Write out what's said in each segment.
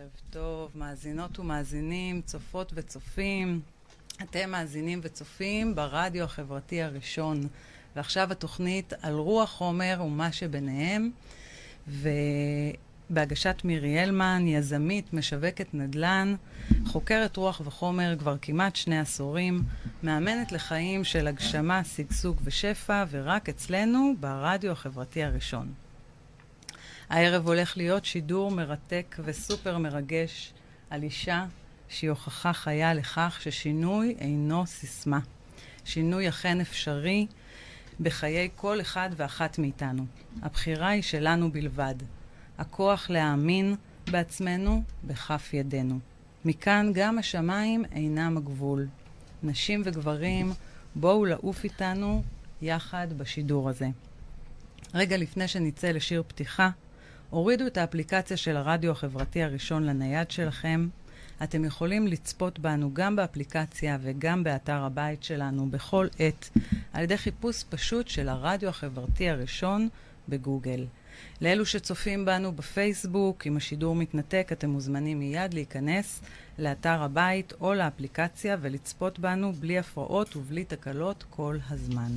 ערב טוב, מאזינות ומאזינים, צופות וצופים. אתם מאזינים וצופים ברדיו החברתי הראשון. ועכשיו התוכנית על רוח חומר ומה שביניהם. ובהגשת מירי הלמן, יזמית, משווקת נדל"ן, חוקרת רוח וחומר כבר כמעט שני עשורים, מאמנת לחיים של הגשמה, שגשוג ושפע, ורק אצלנו ברדיו החברתי הראשון. הערב הולך להיות שידור מרתק וסופר מרגש על אישה שהיא הוכחה חיה לכך ששינוי אינו סיסמה. שינוי אכן אפשרי בחיי כל אחד ואחת מאיתנו. הבחירה היא שלנו בלבד. הכוח להאמין בעצמנו בכף ידינו. מכאן גם השמיים אינם הגבול. נשים וגברים, בואו לעוף איתנו יחד בשידור הזה. רגע לפני שנצא לשיר פתיחה, הורידו את האפליקציה של הרדיו החברתי הראשון לנייד שלכם. אתם יכולים לצפות בנו גם באפליקציה וגם באתר הבית שלנו בכל עת, על ידי חיפוש פשוט של הרדיו החברתי הראשון בגוגל. לאלו שצופים בנו בפייסבוק, אם השידור מתנתק, אתם מוזמנים מיד להיכנס לאתר הבית או לאפליקציה ולצפות בנו בלי הפרעות ובלי תקלות כל הזמן.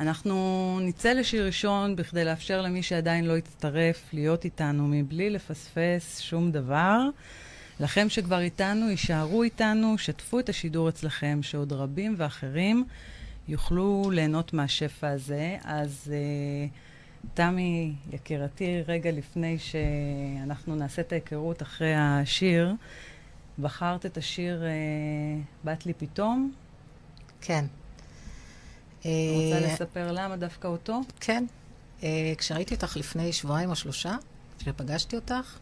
אנחנו נצא לשיר ראשון בכדי לאפשר למי שעדיין לא הצטרף להיות איתנו מבלי לפספס שום דבר. לכם שכבר איתנו, יישארו איתנו, שתפו את השידור אצלכם, שעוד רבים ואחרים יוכלו ליהנות מהשפע הזה. אז uh, תמי, יקירתי, רגע לפני שאנחנו נעשה את ההיכרות אחרי השיר, בחרת את השיר uh, "בת לי פתאום"? כן. רוצה אה, לספר למה דווקא אותו? כן. אה, כשראיתי אותך לפני שבועיים או שלושה, כשפגשתי אותך,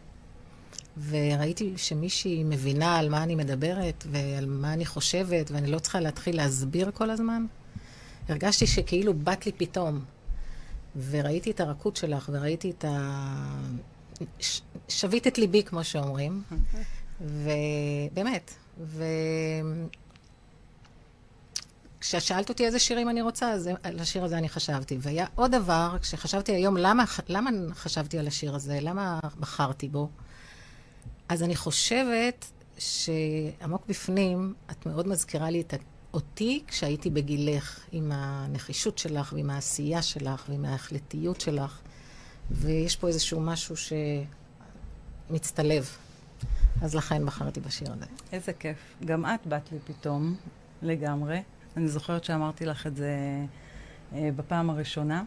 וראיתי שמישהי מבינה על מה אני מדברת ועל מה אני חושבת, ואני לא צריכה להתחיל להסביר כל הזמן, הרגשתי שכאילו באת לי פתאום. וראיתי את הרכות שלך, וראיתי את ה... ש... שווית את ליבי, כמו שאומרים. ובאמת. ו... כששאלת אותי איזה שירים אני רוצה, אז על השיר הזה אני חשבתי. והיה עוד דבר, כשחשבתי היום, למה, למה חשבתי על השיר הזה? למה בחרתי בו? אז אני חושבת שעמוק בפנים, את מאוד מזכירה לי את אותי כשהייתי בגילך, עם הנחישות שלך ועם העשייה שלך ועם ההחלטיות שלך, ויש פה איזשהו משהו שמצטלב. אז לכן בחרתי בשיר הזה. איזה כיף. גם את באת לי פתאום, לגמרי. אני זוכרת שאמרתי לך את זה אה, בפעם הראשונה.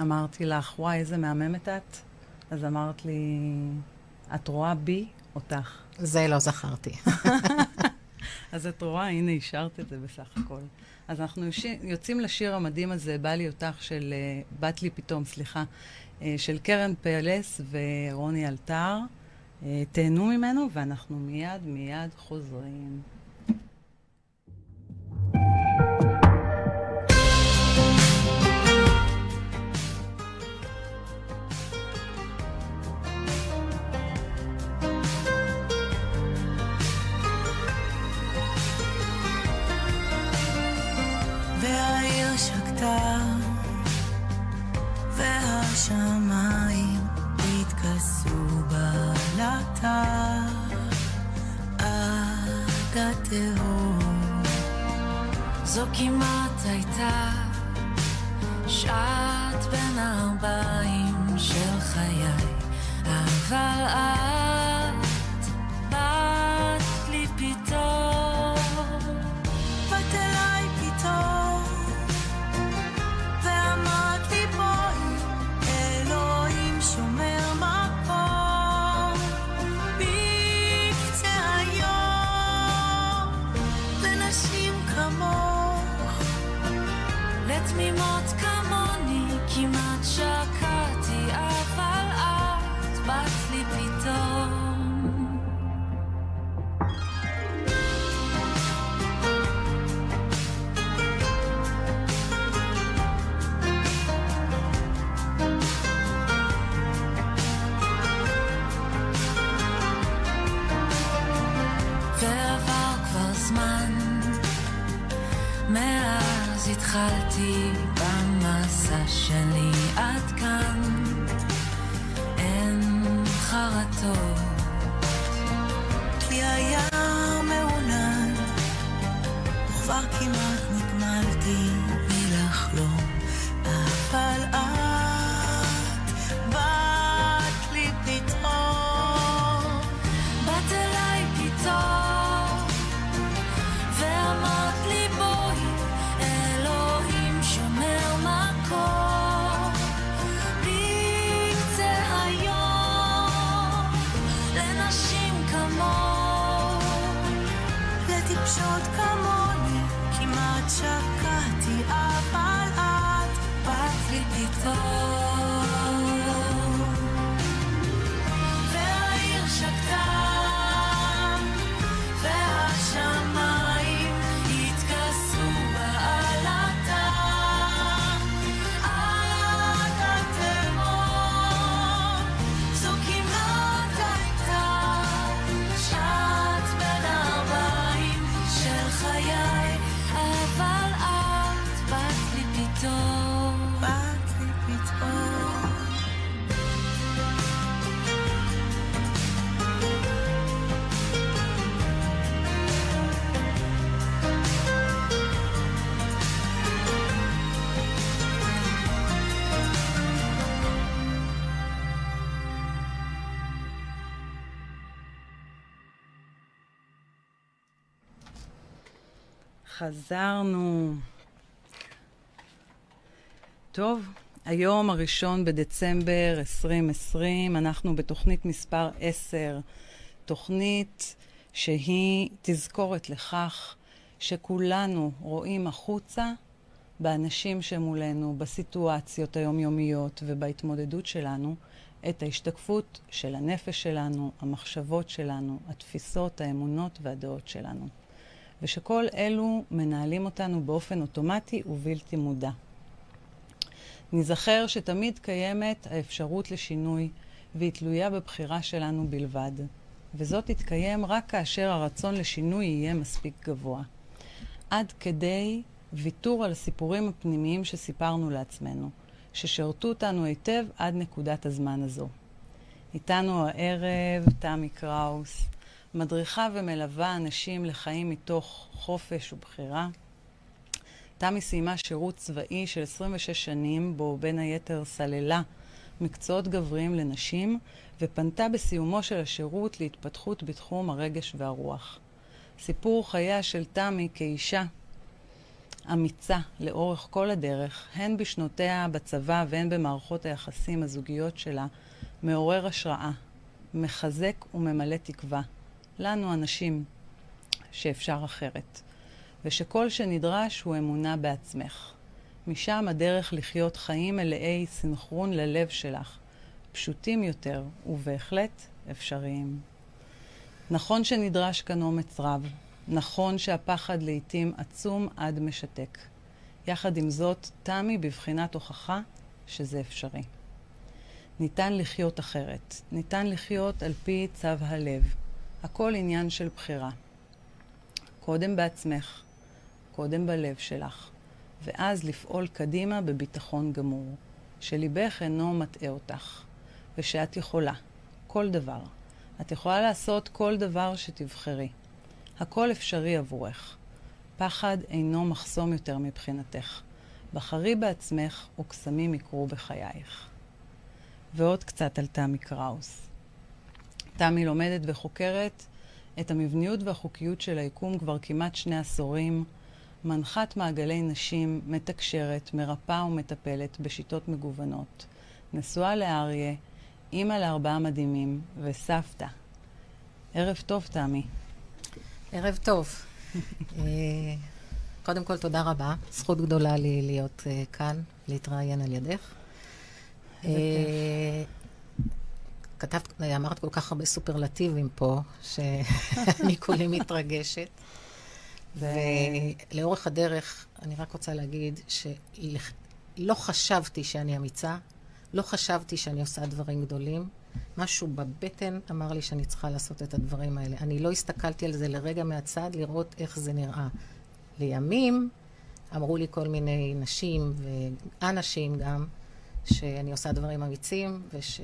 אמרתי לך, וואי, איזה מהממת את. אז אמרת לי, את רואה בי אותך. זה לא זכרתי. אז את רואה, הנה, השארת את זה בסך הכל. אז אנחנו יוצאים לשיר המדהים הזה, בא לי אותך, של, uh, בת לי פתאום, סליחה, uh, של קרן פלס ורוני אלתר. תהנו ממנו, ואנחנו מיד מיד חוזרים. ותמימות כמוני כמעט שקעתי, אבל את באת לי פתאום. התחלת איתי במסע שלי עד כאן, אין חרטות. כי היה מעונן, כבר כמעט חזרנו. טוב, היום הראשון בדצמבר 2020, אנחנו בתוכנית מספר 10, תוכנית שהיא תזכורת לכך שכולנו רואים החוצה באנשים שמולנו, בסיטואציות היומיומיות ובהתמודדות שלנו, את ההשתקפות של הנפש שלנו, המחשבות שלנו, התפיסות, האמונות והדעות שלנו. ושכל אלו מנהלים אותנו באופן אוטומטי ובלתי מודע. ניזכר שתמיד קיימת האפשרות לשינוי, והיא תלויה בבחירה שלנו בלבד. וזאת תתקיים רק כאשר הרצון לשינוי יהיה מספיק גבוה. עד כדי ויתור על הסיפורים הפנימיים שסיפרנו לעצמנו, ששירתו אותנו היטב עד נקודת הזמן הזו. איתנו הערב תמי קראוס, מדריכה ומלווה אנשים לחיים מתוך חופש ובחירה. תמי סיימה שירות צבאי של 26 שנים, בו בין היתר סללה מקצועות גבריים לנשים, ופנתה בסיומו של השירות להתפתחות בתחום הרגש והרוח. סיפור חייה של תמי כאישה אמיצה לאורך כל הדרך, הן בשנותיה בצבא והן במערכות היחסים הזוגיות שלה, מעורר השראה, מחזק וממלא תקווה. לנו הנשים שאפשר אחרת, ושכל שנדרש הוא אמונה בעצמך. משם הדרך לחיות חיים מלאי סנכרון ללב שלך, פשוטים יותר ובהחלט אפשריים. נכון שנדרש כאן אומץ רב, נכון שהפחד לעתים עצום עד משתק. יחד עם זאת, תמי בבחינת הוכחה שזה אפשרי. ניתן לחיות אחרת. ניתן לחיות על פי צו הלב. הכל עניין של בחירה. קודם בעצמך, קודם בלב שלך, ואז לפעול קדימה בביטחון גמור, שליבך אינו מטעה אותך, ושאת יכולה, כל דבר. את יכולה לעשות כל דבר שתבחרי. הכל אפשרי עבורך. פחד אינו מחסום יותר מבחינתך. בחרי בעצמך וקסמים יקרו בחייך. ועוד קצת על תמי קראוס. תמי לומדת וחוקרת את המבניות והחוקיות של היקום כבר כמעט שני עשורים, מנחת מעגלי נשים, מתקשרת, מרפאה ומטפלת בשיטות מגוונות. נשואה לאריה, אימא לארבעה מדהימים וסבתא. ערב טוב, תמי. ערב טוב. אה, קודם כל, תודה רבה. זכות גדולה לי להיות uh, כאן, להתראיין על ידך. כתבת, אמרת כל כך הרבה סופרלטיבים פה, שאני כולי מתרגשת. ולאורך הדרך, אני רק רוצה להגיד שלא חשבתי שאני אמיצה, לא חשבתי שאני עושה דברים גדולים. משהו בבטן אמר לי שאני צריכה לעשות את הדברים האלה. אני לא הסתכלתי על זה לרגע מהצד לראות איך זה נראה. לימים אמרו לי כל מיני נשים ואנשים גם, שאני עושה דברים אמיצים, וש...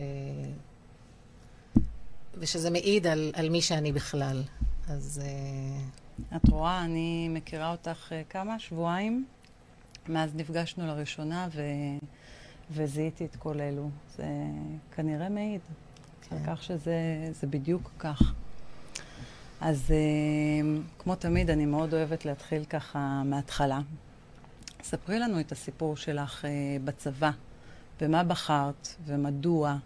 ושזה מעיד על, על מי שאני בכלל. אז... אה, את רואה, אני מכירה אותך uh, כמה? שבועיים? מאז נפגשנו לראשונה ו... וזיהיתי את כל אלו. זה כנראה מעיד. כן. על כך שזה בדיוק כך. אז uh, כמו תמיד, אני מאוד אוהבת להתחיל ככה מההתחלה. ספרי לנו את הסיפור שלך בצבא, במה בחרת ומדוע,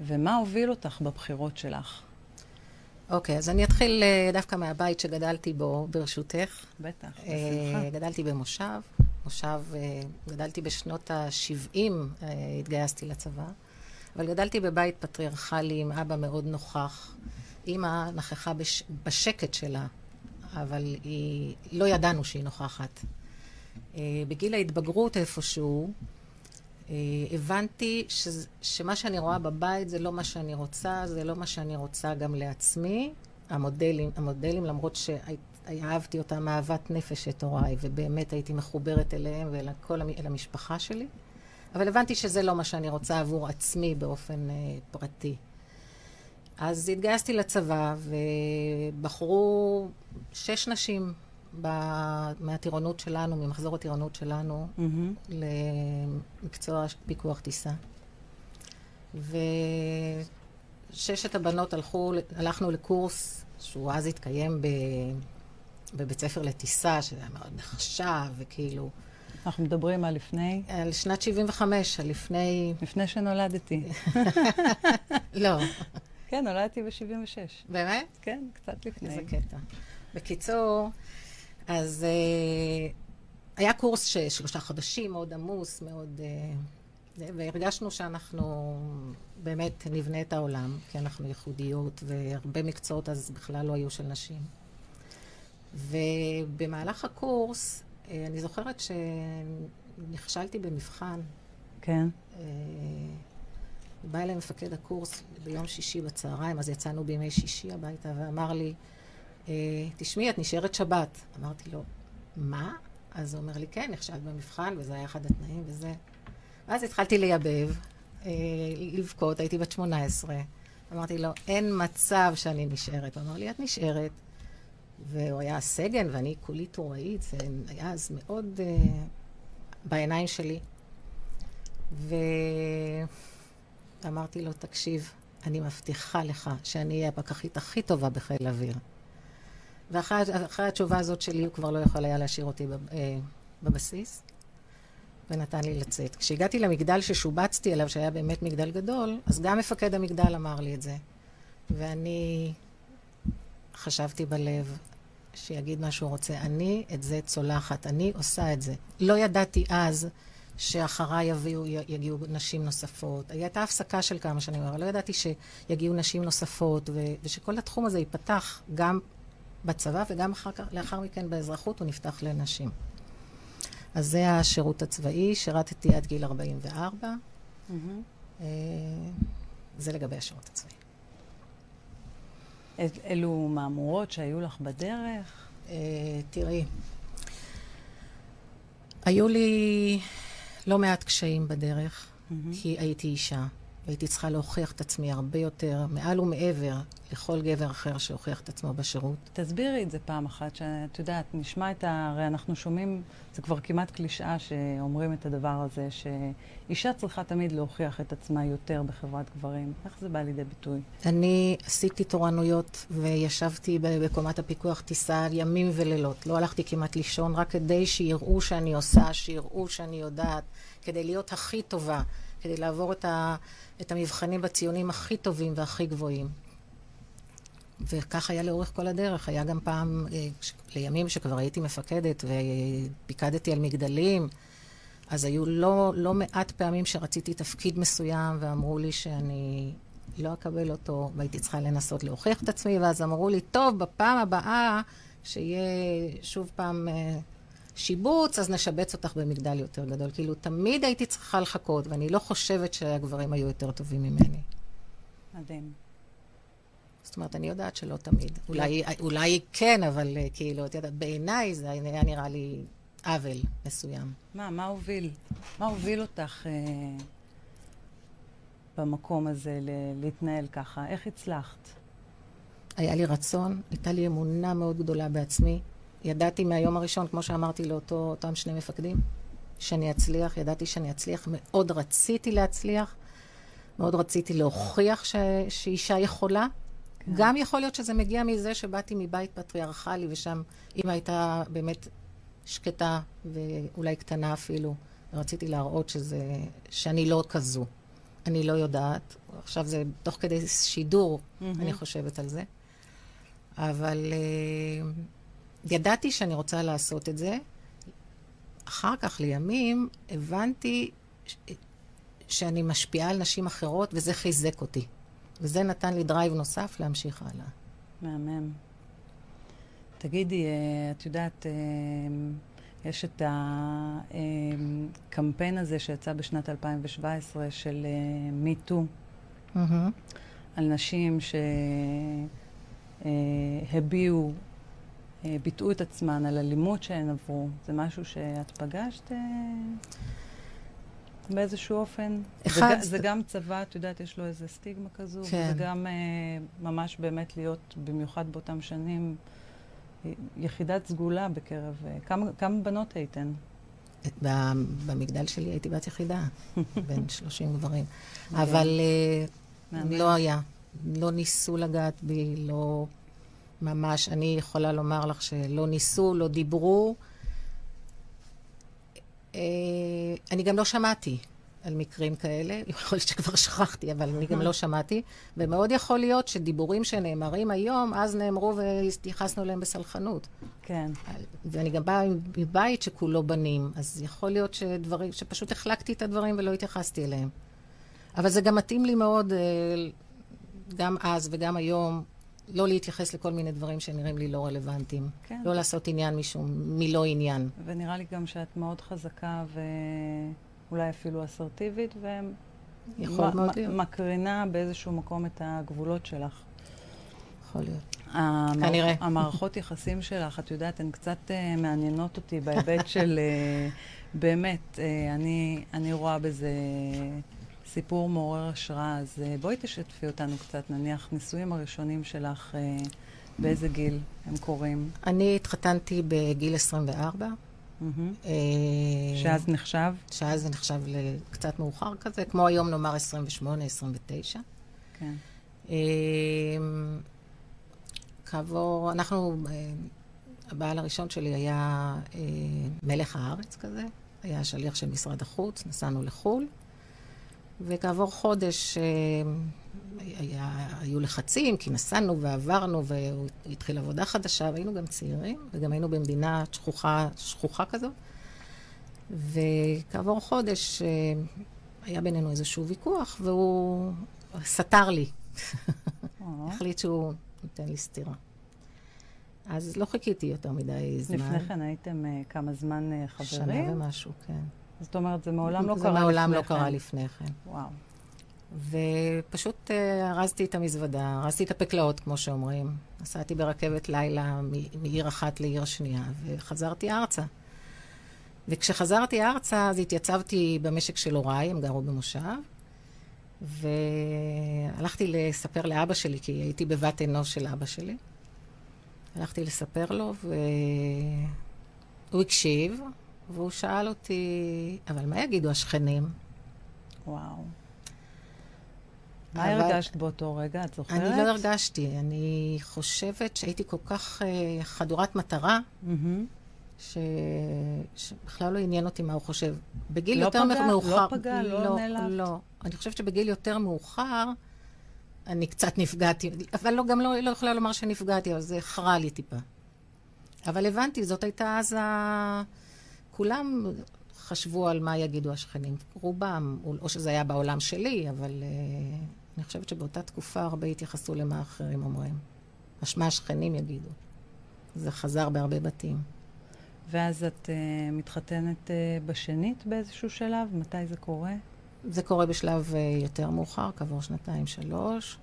ומה הוביל אותך בבחירות שלך. אוקיי, okay, אז אני אתחיל uh, דווקא מהבית שגדלתי בו, ברשותך. בטח, בשמחה. Uh, גדלתי במושב, מושב, uh, גדלתי בשנות ה-70, uh, התגייסתי לצבא. אבל גדלתי בבית פטריארכלי עם אבא מאוד נוכח. אימא נכחה בש... בשקט שלה, אבל היא... לא ידענו שהיא נוכחת. Uh, בגיל ההתבגרות איפשהו, הבנתי ש... שמה שאני רואה בבית זה לא מה שאני רוצה, זה לא מה שאני רוצה גם לעצמי. המודלים, המודלים למרות שאהבתי אותם אהבת נפש את הוריי, ובאמת הייתי מחוברת אליהם ואל המשפחה שלי. אבל הבנתי שזה לא מה שאני רוצה עבור עצמי באופן uh, פרטי. אז התגייסתי לצבא, ובחרו שש נשים. מהטירונות שלנו, ממחזור הטירונות שלנו, mm-hmm. למקצוע פיקוח טיסה. וששת הבנות הלכו, הלכנו לקורס שהוא אז התקיים בבית ספר לטיסה, שזה היה מאוד נחשב, וכאילו... אנחנו מדברים על לפני? על שנת 75, על לפני... לפני שנולדתי. לא. כן, נולדתי ב-76. באמת? כן, קצת לפני. איזה קטע. בקיצור, אז אה, היה קורס של שלושה חודשים, מאוד עמוס, מאוד... אה, והרגשנו שאנחנו באמת נבנה את העולם, כי אנחנו ייחודיות, והרבה מקצועות אז בכלל לא היו של נשים. ובמהלך הקורס, אה, אני זוכרת שנכשלתי במבחן. כן. בא אליי מפקד הקורס ביום שישי בצהריים, אז יצאנו בימי שישי הביתה, ואמר לי, תשמעי, את נשארת שבת. אמרתי לו, מה? אז הוא אומר לי, כן, נכשלת במבחן, וזה היה אחד התנאים וזה. ואז התחלתי לייבב, לבכות, הייתי בת 18. אמרתי לו, אין מצב שאני נשארת. הוא אמר לי, את נשארת. והוא היה סגן, ואני כולי טוראית, זה היה אז מאוד uh, בעיניים שלי. ואמרתי לו, תקשיב, אני מבטיחה לך שאני אהיה הפקחית הכי טובה בחיל האוויר. ואחרי התשובה הזאת שלי, הוא כבר לא יכול היה להשאיר אותי uh, בבסיס, ונתן לי לצאת. כשהגעתי למגדל ששובצתי אליו, שהיה באמת מגדל גדול, אז גם מפקד המגדל אמר לי את זה. ואני חשבתי בלב, שיגיד מה שהוא רוצה. אני את זה צולחת, אני עושה את זה. לא ידעתי אז שאחריי יביאו, יגיעו נשים נוספות. הייתה הפסקה של כמה שנים, אבל לא ידעתי שיגיעו נשים נוספות, ושכל התחום הזה ייפתח גם בצבא וגם אחר כך, לאחר מכן באזרחות הוא נפתח לנשים. אז זה השירות הצבאי, שירתתי עד גיל 44. Mm-hmm. אה, זה לגבי השירות הצבאי. אלו מהמורות שהיו לך בדרך? Uh, תראי, היו לי לא מעט קשיים בדרך, mm-hmm. כי הייתי אישה. והייתי צריכה להוכיח את עצמי הרבה יותר, מעל ומעבר לכל גבר אחר שהוכיח את עצמו בשירות. תסבירי את זה פעם אחת, שאת יודעת, נשמע את ה... הרי אנחנו שומעים, זה כבר כמעט קלישאה שאומרים את הדבר הזה, שאישה צריכה תמיד להוכיח את עצמה יותר בחברת גברים. איך זה בא לידי ביטוי? אני עשיתי תורנויות וישבתי בקומת הפיקוח טיסה ימים ולילות. לא הלכתי כמעט לישון, רק כדי שיראו שאני עושה, שיראו שאני יודעת, כדי להיות הכי טובה. כדי לעבור את, ה, את המבחנים בציונים הכי טובים והכי גבוהים. וכך היה לאורך כל הדרך. היה גם פעם, אה, לימים שכבר הייתי מפקדת ופיקדתי על מגדלים, אז היו לא, לא מעט פעמים שרציתי תפקיד מסוים ואמרו לי שאני לא אקבל אותו והייתי צריכה לנסות להוכיח את עצמי, ואז אמרו לי, טוב, בפעם הבאה שיהיה שוב פעם... שיבוץ, אז נשבץ אותך במגדל יותר גדול. כאילו, תמיד הייתי צריכה לחכות, ואני לא חושבת שהגברים היו יותר טובים ממני. מדהים. זאת אומרת, אני יודעת שלא תמיד. אולי, אולי כן, אבל אה, כאילו, את יודעת, בעיניי זה היה נראה לי עוול מסוים. מה, מה הוביל? מה הוביל אותך אה, במקום הזה ל- להתנהל ככה? איך הצלחת? היה לי רצון, הייתה לי אמונה מאוד גדולה בעצמי. ידעתי מהיום הראשון, כמו שאמרתי לאותם שני מפקדים, שאני אצליח, ידעתי שאני אצליח, מאוד רציתי להצליח, מאוד רציתי להוכיח ש... שאישה יכולה. כן. גם יכול להיות שזה מגיע מזה שבאתי מבית פטריארכלי, ושם אימא הייתה באמת שקטה ואולי קטנה אפילו. רציתי להראות שזה, שאני לא כזו. אני לא יודעת. עכשיו זה תוך כדי שידור, אהמ. אני חושבת על זה. אבל... אה, ידעתי שאני רוצה לעשות את זה. אחר כך, לימים, הבנתי ש... שאני משפיעה על נשים אחרות, וזה חיזק אותי. וזה נתן לי drive נוסף להמשיך הלאה. מהמם. תגידי, אה, את יודעת, אה, יש את הקמפיין הזה שיצא בשנת 2017 של MeToo, mm-hmm. על נשים שהביעו אה, ביטאו את עצמן, על אלימות שהן עברו. זה משהו שאת פגשת אה, באיזשהו אופן? אחד... זה, זה גם צבא, את יודעת, יש לו איזה סטיגמה כזו. כן. וזה גם אה, ממש באמת להיות, במיוחד באותם שנים, יחידת סגולה בקרב... כמה, כמה בנות הייתן? במגדל שלי הייתי בת יחידה, בין 30 גברים. אבל לא היה. לא ניסו לגעת בי, לא... ממש, אני יכולה לומר לך שלא ניסו, לא דיברו. אה, אני גם לא שמעתי על מקרים כאלה, יכול להיות שכבר שכחתי, אבל אני גם לא שמעתי. ומאוד יכול להיות שדיבורים שנאמרים היום, אז נאמרו והתייחסנו אליהם בסלחנות. כן. ואני גם באה מבית שכולו בנים, אז יכול להיות שדברים, שפשוט החלקתי את הדברים ולא התייחסתי אליהם. אבל זה גם מתאים לי מאוד, אה, גם אז וגם היום, לא להתייחס לכל מיני דברים שנראים לי לא רלוונטיים. כן. לא לעשות עניין משום, מלא עניין. ונראה לי גם שאת מאוד חזקה ואולי אפילו אסרטיבית. ומקרינה באיזשהו מקום את הגבולות שלך. יכול להיות. המערכ... כנראה. המערכות יחסים שלך, את יודעת, הן קצת uh, מעניינות אותי בהיבט של... uh, באמת, uh, אני, אני רואה בזה סיפור מעורר השראה, אז uh, בואי תשתפי אותנו קצת, נניח, נישואים הראשונים שלך, uh, באיזה גיל הם קורים? אני התחתנתי בגיל 24. מהמם. אה, שאז נחשב? שאז זה נחשב לקצת מאוחר כזה, כמו היום נאמר 28, 29. כן. אה, כעבור, אנחנו, אה, הבעל הראשון שלי היה אה, מלך הארץ כזה, היה שליח של משרד החוץ, נסענו לחו"ל, וכעבור חודש אה, היה, היו לחצים, כי נסענו ועברנו, והוא התחיל עבודה חדשה, והיינו גם צעירים, וגם היינו במדינה שכוחה, שכוחה כזאת. וכעבור חודש אה, היה בינינו איזשהו ויכוח, והוא סתר לי. או, החליט שהוא נותן לי סטירה. אז לא חיכיתי יותר מדי זמן. לפני כן הייתם uh, כמה זמן uh, חברים? שנה ומשהו, כן. זאת אומרת, זה מעולם לא זה קרה לפני כן. מעולם לא קרה לפני כן. וואו. ופשוט אה, ארזתי את המזוודה, ארזתי את הפקלאות, כמו שאומרים. נסעתי ברכבת לילה מעיר אחת לעיר שנייה, וחזרתי ארצה. וכשחזרתי ארצה, אז התייצבתי במשק של הוריי, הם גרו במושב, והלכתי לספר לאבא שלי, כי הייתי בבת אנוש של אבא שלי. הלכתי לספר לו, והוא הקשיב, והוא שאל אותי, אבל מה יגידו השכנים? וואו. מה אבל- הרגשת באותו רגע? את זוכרת? אני לא הרגשתי, אני חושבת שהייתי כל כך uh, חדורת מטרה, מהמם. ש... שבכלל לא עניין אותי מה הוא חושב. בגיל לא יותר פגע? מאוחר... לא פגע? לא נעלבת? לא. אני חושבת שבגיל יותר מאוחר אני קצת נפגעתי, אבל לא, גם לא, לא יכולה לומר שנפגעתי, אבל זה חרה לי טיפה. אבל הבנתי, זאת הייתה אז ה... כולם חשבו על מה יגידו השכנים. רובם, או שזה היה בעולם שלי, אבל uh, אני חושבת שבאותה תקופה הרבה התייחסו למה אחרים אומרים. מה השכנים יגידו. זה חזר בהרבה בתים. ואז את uh, מתחתנת uh, בשנית באיזשהו שלב? מתי זה קורה? זה קורה בשלב אה, יותר מאוחר, כעבור שנתיים, שלוש,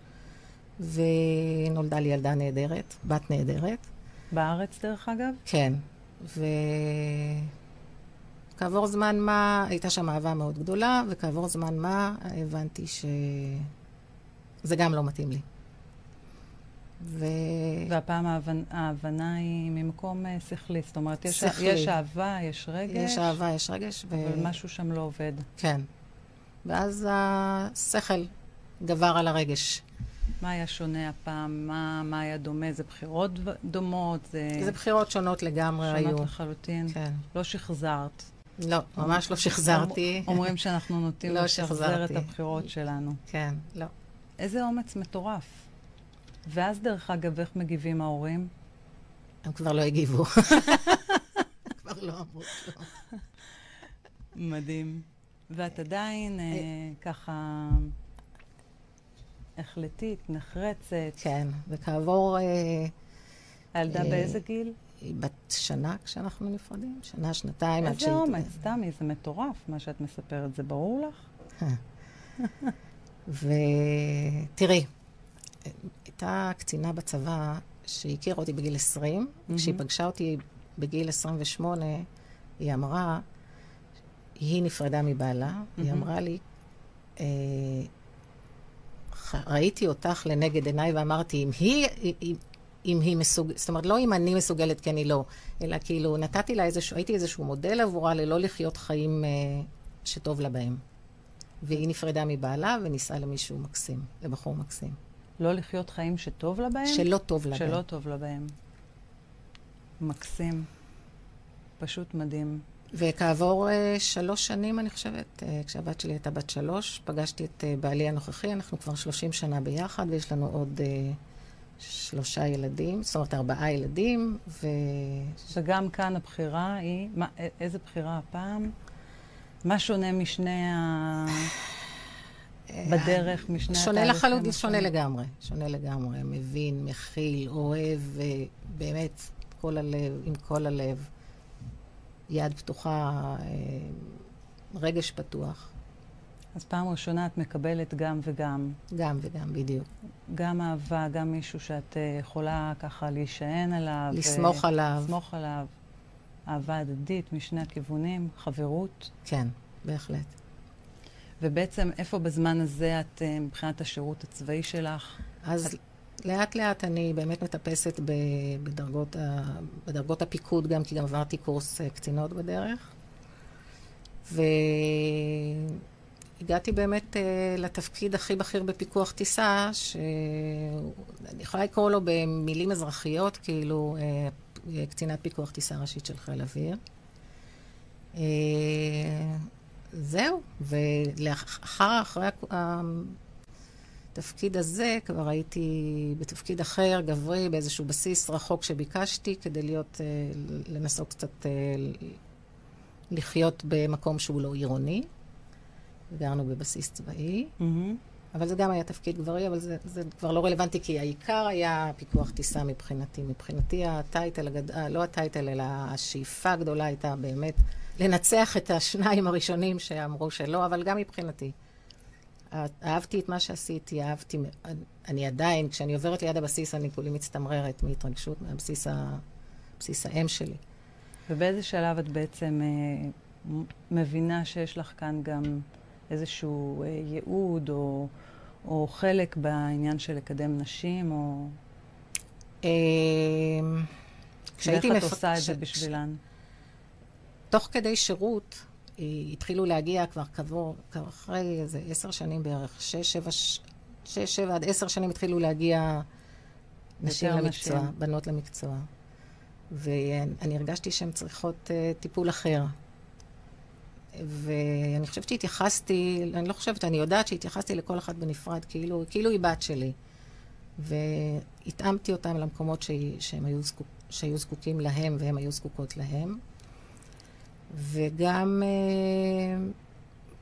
ונולדה לי ילדה נהדרת, בת נהדרת. בארץ, דרך אגב? כן. וכעבור זמן מה, הייתה שם אהבה מאוד גדולה, וכעבור זמן מה הבנתי שזה גם לא מתאים לי. ו... והפעם ההבנ... ההבנה היא ממקום uh, שכלי. זאת אומרת, יש, שכלי. יש אהבה, יש רגש, יש אהבה, יש רגש, ו... אבל משהו שם לא עובד. כן. ואז השכל גבר על הרגש. מה היה שונה הפעם? מה, מה היה דומה? זה בחירות דומות? זה, זה בחירות שונות לגמרי היו. שונות לחלוטין? כן. לא שחזרת. לא, ממש לא שחזרתי. אומרים שאנחנו נוטים לא לשחזר את. הבחירות שלנו. כן, לא. איזה אומץ מטורף. ואז, דרך אגב, איך מגיבים ההורים? הם כבר לא הגיבו. כבר לא אמרו כלום. מדהים. ואת עדיין אה, ככה החלטית, נחרצת. כן, וכעבור... אה, הילדה אה, באיזה גיל? היא בת שנה כשאנחנו נפרדים, שנה, שנתיים. עד איזה שהיא- אומץ, תמי, זה מטורף מה שאת מספרת, זה ברור לך? ותראי, הייתה קצינה בצבא שהכירה אותי בגיל 20, כשהיא פגשה אותי בגיל 28, היא אמרה, היא נפרדה מבעלה, היא. אמרה לי, אה, ראיתי אותך לנגד עיניי ואמרתי, אם היא, אם, היא מסוגלת, זאת אומרת, לא אם אני מסוגלת, כי אני לא, אלא כאילו, נתתי לה איזשהו, הייתי איזשהו מודל עבורה ללא לחיות חיים אה, שטוב לה בהם. והיא נפרדה מבעלה ונישאה למישהו מקסים, לבחור מקסים. לא לחיות חיים שטוב לה בהם? שלא טוב לה שלא בהם. טוב לה בהם. מקסים. פשוט מדהים. וכעבור uh, שלוש שנים, אני חושבת, uh, כשהבת שלי הייתה בת שלוש, פגשתי את uh, בעלי הנוכחי, אנחנו כבר שלושים שנה ביחד, ויש לנו עוד uh, שלושה ילדים, זאת אומרת ארבעה ילדים, ו... וגם כאן הבחירה היא, מה, איזה בחירה הפעם? מה שונה משני ה... בדרך, משני שונה לחלוטין, שונה? לגמרי, שונה לגמרי, מבין, מכיל, אוהב, באמת, כל הלב, עם כל הלב, יד פתוחה, אה, רגש פתוח, אז פעם ראשונה את מקבלת גם וגם. גם וגם, בדיוק. גם אהבה, גם מישהו שאת אה, יכולה ככה להישען עליו. לסמוך עליו. לסמוך עליו. אהבה הדדית משני הכיוונים, חברות. כן, בהחלט. ובעצם איפה בזמן הזה את, אה, מבחינת השירות הצבאי שלך? אז לאט לאט אני באמת מטפסת ב- בדרגות, ה, בדרגות הפיקוד גם, כי גם עברתי קורס אה, קצינות בדרך. והגעתי באמת אה, לתפקיד הכי בכיר בפיקוח טיסה, שאני יכולה לקרוא לו במילים אזרחיות, כאילו אה, קצינת פיקוח טיסה ראשית של חיל אוויר. אה, זהו, ולאחר, אחרי התפקיד הזה, כבר הייתי בתפקיד אחר, גברי, באיזשהו בסיס רחוק שביקשתי, כדי להיות, אה, לנסות קצת אה, לחיות במקום שהוא לא עירוני. גרנו בבסיס צבאי, מהמם. אבל זה גם היה תפקיד גברי, אבל זה, זה כבר לא רלוונטי, כי העיקר היה פיקוח טיסה מבחינתי. מבחינתי הטייטל, הגד... אה, לא הטייטל, אלא השאיפה הגדולה הייתה באמת לנצח את השניים הראשונים שאמרו שלא, אבל גם מבחינתי. אה, אהבתי את מה שעשיתי, אהבתי, אני עדיין, כשאני עוברת ליד הבסיס, אני כולי מצטמררת מהתרגשות, מהבסיס ה... בסיס האם שלי. ובאיזה שלב את בעצם אה, מבינה שיש לך כאן גם איזשהו אה, ייעוד או, או חלק בעניין של לקדם נשים, או אה, ואיך את עושה את זה בשבילן? תוך כדי שירות, אה, התחילו להגיע כבר כעבור, כבר אחרי איזה עשר שנים בערך, שש, שבע, ש- שש, שבע עד עשר שנים התחילו להגיע נשים למקצוע, נשים. בנות למקצוע. ואני הרגשתי שהן צריכות uh, טיפול אחר. ואני חושבת שהתייחסתי, אני לא חושבת, אני יודעת שהתייחסתי לכל אחת בנפרד, כאילו, כאילו היא בת שלי. והתאמתי אותם למקומות שהיא, שהם היו, זקוק, שהיו זקוקים להם והן היו זקוקות להם. וגם אה,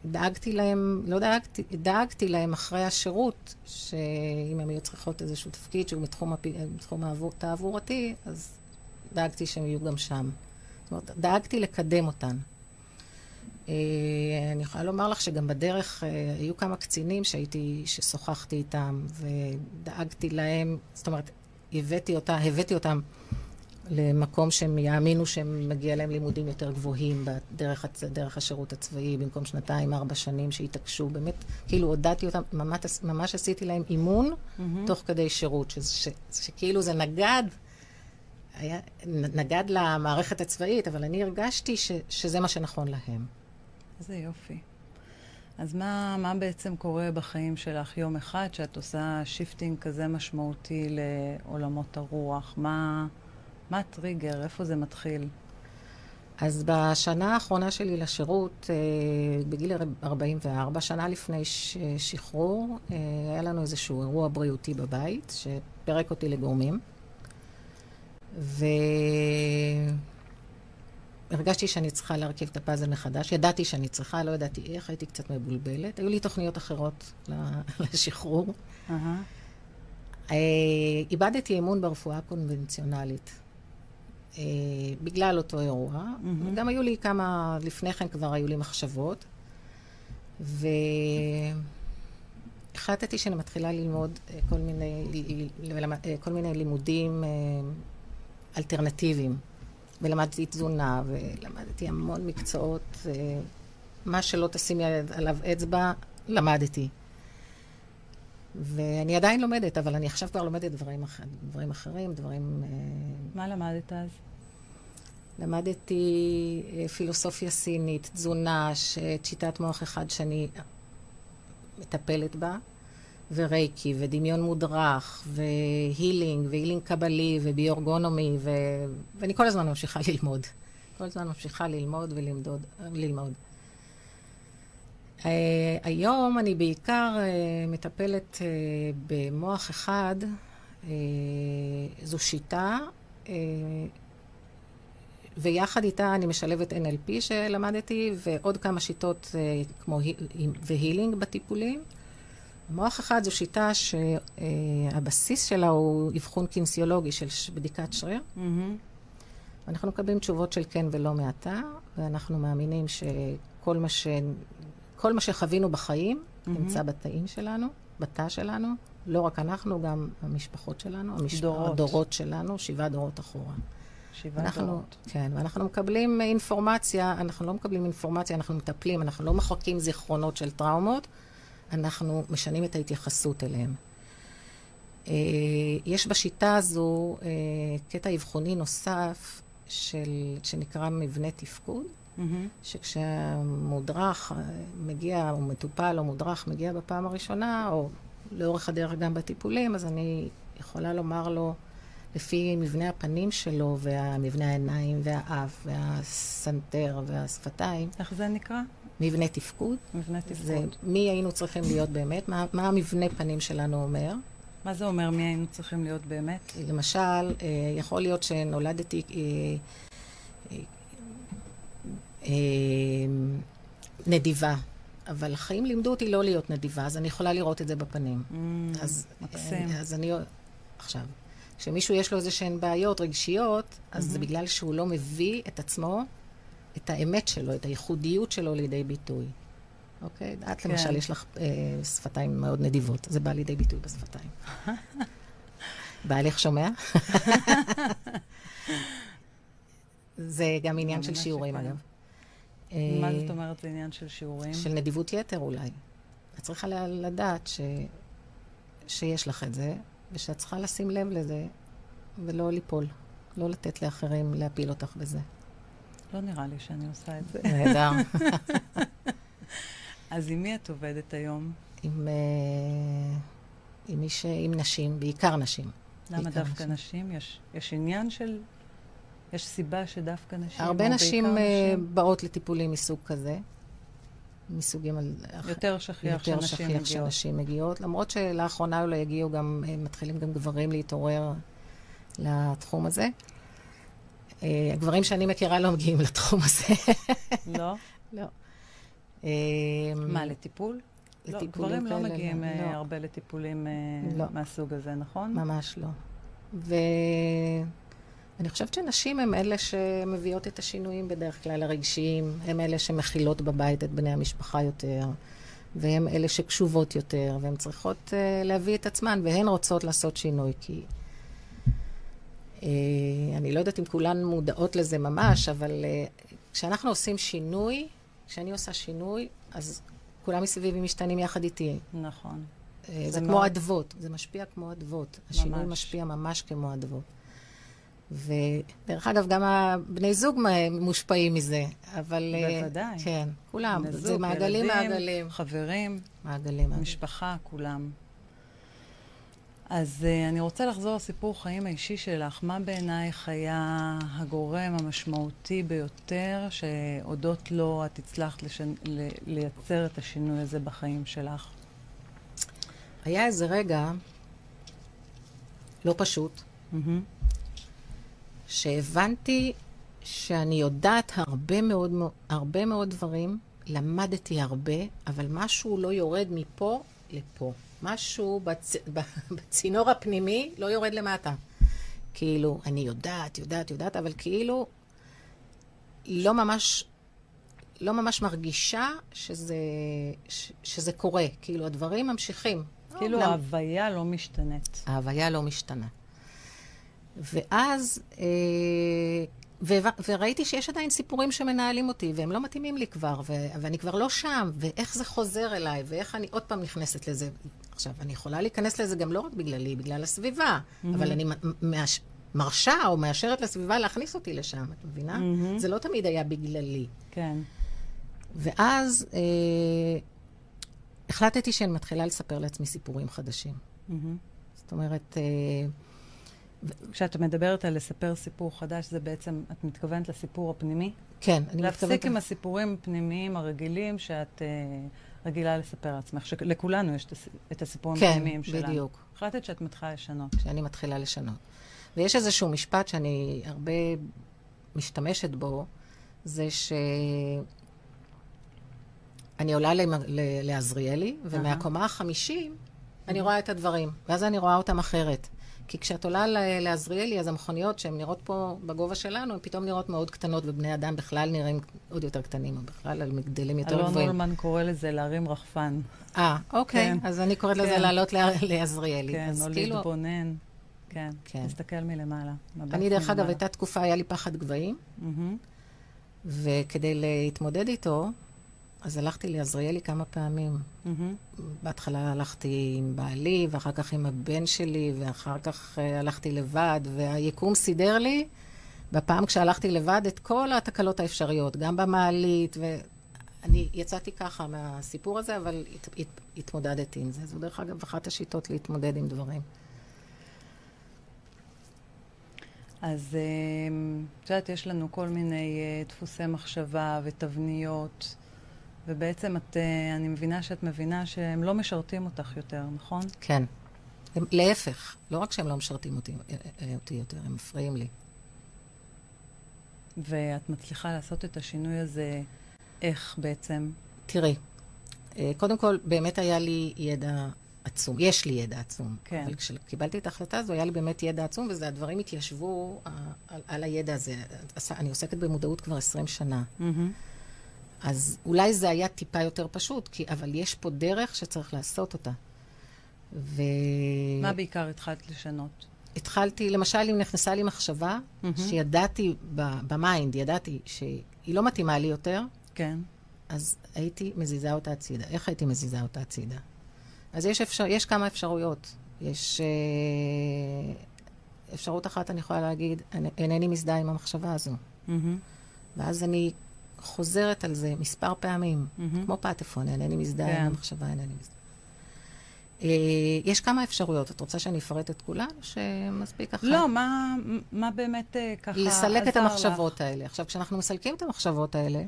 דאגתי להם, לא דאגתי, דאגתי להם אחרי השירות, שאם הם היו צריכות איזשהו תפקיד שהוא מתחום, הפ... מתחום התעבורתי, אז דאגתי שהם יהיו גם שם. זאת אומרת, דאגתי לקדם אותן. אה, אני יכולה לומר לך שגם בדרך אה, היו כמה קצינים שהייתי, ששוחחתי איתם ודאגתי להם, זאת אומרת, הבאתי אותה, הבאתי אותם למקום שהם יאמינו שמגיע להם לימודים יותר גבוהים בדרך, דרך השירות הצבאי, במקום שנתיים, ארבע שנים שהתעקשו. באמת, כאילו הודעתי אותם, ממש, ממש עשיתי להם אימון מהמם. תוך כדי שירות, שכאילו זה נגד, היה, נגד למערכת הצבאית, אבל אני הרגשתי ש, שזה מה שנכון להם. איזה יופי. אז מה, מה בעצם קורה בחיים שלך יום אחד שאת עושה shifting כזה משמעותי לעולמות הרוח? מה, מה הטריגר? איפה זה מתחיל? אז בשנה האחרונה שלי לשירות, אה, בגיל 44, שנה לפני שחרור, אה, היה לנו איזשהו אירוע בריאותי בבית, שפירק אותי לגורמים. והרגשתי שאני צריכה להרכיב את הפאזל מחדש. ידעתי שאני צריכה, לא ידעתי איך, הייתי קצת מבולבלת. היו לי תוכניות אחרות לשחרור. אה, איבדתי אמון ברפואה הקונבנציונלית. אה, בגלל אותו אירוע. מהמם. גם היו לי כמה, לפני כן כבר היו לי מחשבות. והחלטתי שאני מתחילה ללמוד אה, כל מיני, כל מיני לימודים אלטרנטיביים. ולמדתי תזונה, ולמדתי המון מקצועות. אה, מה שלא תשימי עליו אצבע, למדתי. ואני עדיין לומדת, אבל אני עכשיו כבר לומדת דברים, אח... דברים אחרים, דברים... אה, מה למדת אז? למדתי אה, פילוסופיה סינית, תזונה, שיטת מוח אחד שאני מטפלת בה, ורייקי, ודמיון מודרך, והילינג, והילינג קבלי, וביורגונומי, ו... ואני כל הזמן ממשיכה ללמוד. כל הזמן ממשיכה ללמוד וללמוד. ללמוד. Uh, היום אני בעיקר uh, מטפלת uh, במוח אחד. Uh, זו שיטה, uh, ויחד איתה אני משלבת NLP שלמדתי, ועוד כמה שיטות uh, כמו והילינג בטיפולים. מוח אחד זו שיטה שהבסיס שלה הוא אבחון קינסיולוגי של בדיקת שריר. Mm-hmm. אנחנו מקבלים תשובות של כן ולא מעתה, ואנחנו מאמינים שכל מה, ש... כל מה שחווינו בחיים mm-hmm. נמצא בתאים שלנו, בתא שלנו. לא רק אנחנו, גם המשפחות שלנו, המשפ... דורות. הדורות שלנו, שבעה דורות אחורה. שבעה אנחנו, דורות. כן, ואנחנו מקבלים אינפורמציה, אנחנו לא מקבלים אינפורמציה, אנחנו מטפלים, אנחנו לא מחקים זיכרונות של טראומות, אנחנו משנים את ההתייחסות אליהם. אה, יש בשיטה הזו אה, קטע אבחוני נוסף של, שנקרא מבנה תפקוד, mm-hmm. שכשהמודרך מגיע, או מטופל או מודרך מגיע בפעם הראשונה, או לאורך הדרך גם בטיפולים, אז אני יכולה לומר לו, לפי מבנה הפנים שלו, והמבנה העיניים, והאף, והסנטר, והשפתיים. איך זה נקרא? מבנה תפקוד. מבנה תפקוד. זה מי היינו צריכים להיות באמת, מה, מה המבנה פנים שלנו אומר. מה זה אומר מי היינו צריכים להיות באמת? למשל, אה, יכול להיות שנולדתי אה, אה, נדיבה, אבל החיים לימדו אותי לא להיות נדיבה, אז אני יכולה לראות את זה בפנים. Mm, אז, מקסים. אז אני... עכשיו, כשמישהו יש לו איזה שהן בעיות רגשיות, אז mm-hmm. זה בגלל שהוא לא מביא את עצמו את האמת שלו, את הייחודיות שלו לידי ביטוי. אוקיי? את כן. למשל, יש לך אה, שפתיים מאוד נדיבות, זה בא לידי ביטוי בשפתיים. בעלך שומע? זה גם עניין של שיעורים, אגב. מה זאת אומרת עניין של שיעורים? של נדיבות יתר אולי. את צריכה לדעת ש... שיש לך את זה, ושאת צריכה לשים לב לזה, ולא ליפול. לא לתת לאחרים להפיל אותך בזה. לא נראה לי שאני עושה את זה. נהדר. אז עם מי את עובדת היום? עם, uh, עם, מי ש... עם נשים, בעיקר נשים. למה בעיקר דווקא נשים? נשים? יש, יש עניין של... יש סיבה שדווקא נשים? הרבה נשים, uh, נשים באות לטיפולים מסוג כזה. מסוגים על... יותר שכיח יותר שנשים שכיח מגיעות. שנשים מגיעות, למרות שלאחרונה אולי הגיעו גם, אה, מתחילים גם גברים להתעורר לתחום הזה. אה, הגברים שאני מכירה לא מגיעים לתחום הזה. לא? לא. אה, מה, לטיפול? לא, גברים לא מגיעים לא. אה, הרבה לטיפולים לא. מהסוג הזה, נכון? ממש לא. ואני חושבת שנשים הן אלה שמביאות את השינויים בדרך כלל הרגשיים, הן אלה שמכילות בבית את בני המשפחה יותר, והן אלה שקשובות יותר, והן צריכות להביא את עצמן, והן רוצות לעשות שינוי, כי... אה, אני לא יודעת אם כולן מודעות לזה ממש, אבל אה, כשאנחנו עושים שינוי, כשאני עושה שינוי, אז כולם מסביבי משתנים יחד איתי. נכון. אה, זה, זה כמו אדוות, זה משפיע כמו אדוות. השינוי משפיע ממש כמו אדוות. ודרך אגב, גם הבני זוג מושפעים מזה, אבל... בוודאי. כן, כולם. זוג, זה מעגלים, ילדים, מעגלים. חברים. מעגלים, מעגלים. משפחה, כולם. אז uh, אני רוצה לחזור לסיפור חיים האישי שלך. מה בעינייך היה הגורם המשמעותי ביותר שהודות לו את הצלחת לשנ... ל... לייצר את השינוי הזה בחיים שלך? היה איזה רגע לא פשוט, mm-hmm. שהבנתי שאני יודעת הרבה מאוד, הרבה מאוד דברים, למדתי הרבה, אבל משהו לא יורד מפה לפה. משהו בצ... בצינור הפנימי לא יורד למטה. כאילו, אני יודעת, יודעת, יודעת, אבל כאילו לא ממש, לא ממש מרגישה שזה, ש, שזה קורה. כאילו, הדברים ממשיכים. כאילו לא, ההוויה לא משתנית. ההוויה לא משתנה. ואז אה, ו- וראיתי שיש עדיין סיפורים שמנהלים אותי, והם לא מתאימים לי כבר, ו- ואני כבר לא שם, ואיך זה חוזר אליי, ואיך אני עוד פעם נכנסת לזה. עכשיו, אני יכולה להיכנס לזה גם לא רק בגללי, בגלל הסביבה, mm-hmm. אבל אני מאש... מרשה או מאשרת לסביבה להכניס אותי לשם, את מבינה? Mm-hmm. זה לא תמיד היה בגללי. כן. ואז אה, החלטתי שאני מתחילה לספר לעצמי סיפורים חדשים. מהמם. זאת אומרת, אה, כשאת מדברת על לספר סיפור חדש, זה בעצם, את מתכוונת לסיפור הפנימי? כן, אני להפסיק מתכוונת... עם הסיפורים הפנימיים הרגילים שאת אה, רגילה לספר לעצמך, שלכולנו יש את הס- את הסיפורים כן, הפנימיים שלנו. בדיוק. החלטת שאת מתחילה לשנות. שאני מתחילה לשנות. ויש איזשהו משפט שאני הרבה משתמשת בו, זה ש... אני עולה לעזריאלי, ומהקומה החמישים אני רואה את הדברים, ואז אני רואה אותם אחרת. כי כשאת עולה לעזריאלי, אז המכוניות שהן נראות פה בגובה שלנו, הן פתאום נראות מאוד קטנות, ובני אדם בכלל נראים עוד יותר קטנים, או בכלל על מגדלים יותר אלון גבוהים. אולמן קורא לזה להרים רחפן. אה, אוקיי. כן. אז אני קוראת לזה כן. לעלות ל- לעזריאלי. כן, או כאילו, להתבונן. כן, כן. להסתכל מלמעלה. אני, דרך אגב. הייתה תקופה, היה לי פחד גבהים, מהמם. וכדי להתמודד איתו, אז הלכתי לעזריאלי כמה פעמים. מהמם. בהתחלה הלכתי עם בעלי, ואחר כך עם הבן שלי, ואחר כך uh, הלכתי לבד, והיקום סידר לי, בפעם כשהלכתי לבד, את כל התקלות האפשריות, גם במעלית, ואני יצאתי ככה מהסיפור הזה, אבל הת, הת, התמודדתי עם זה. זו דרך אגב אחת השיטות להתמודד עם דברים. אז אה, את יודעת, יש לנו כל מיני אה, דפוסי מחשבה ותבניות, ובעצם את, אה, אני מבינה שאת מבינה שהם לא משרתים אותך יותר, נכון? כן. הם, להפך, לא רק שהם לא משרתים אותי, אה, אה, אותי יותר, הם מפריעים לי. ואת מצליחה לעשות את השינוי הזה, איך בעצם? תראי, קודם כל, באמת היה לי ידע עצום. יש לי ידע עצום. כן. אבל כשקיבלתי את ההחלטה הזו, היה לי באמת ידע עצום, וזה הדברים התיישבו על, על הידע הזה. אני עוסקת במודעות כבר 20 שנה. מהמם. אז אולי זה היה טיפה יותר פשוט, כי, אבל יש פה דרך שצריך לעשות אותה. ו... מה בעיקר התחלת לשנות? התחלתי, למשל, אם נכנסה לי מחשבה, מהמם. שידעתי ב mind, ידעתי שהיא לא מתאימה לי יותר, כן. אז הייתי מזיזה אותה הצידה. איך הייתי מזיזה אותה הצידה? אז יש, אפשר, יש כמה אפשרויות. יש אה, אפשרות אחת, אני יכולה להגיד, אינני מזדהה עם המחשבה הזו. מהמם. ואז אני חוזרת על זה מספר פעמים, מהמם. כמו פטפון, אינני מזדהה כן. עם המחשבה, אינני מזדהה. אה, יש כמה אפשרויות. את רוצה שאני אפרט את כולן, או שמספיק אחת? לא, מה, מה באמת אה, ככה עזר לך? לסלק את המחשבות האלה. עכשיו, כשאנחנו מסלקים את המחשבות האלה,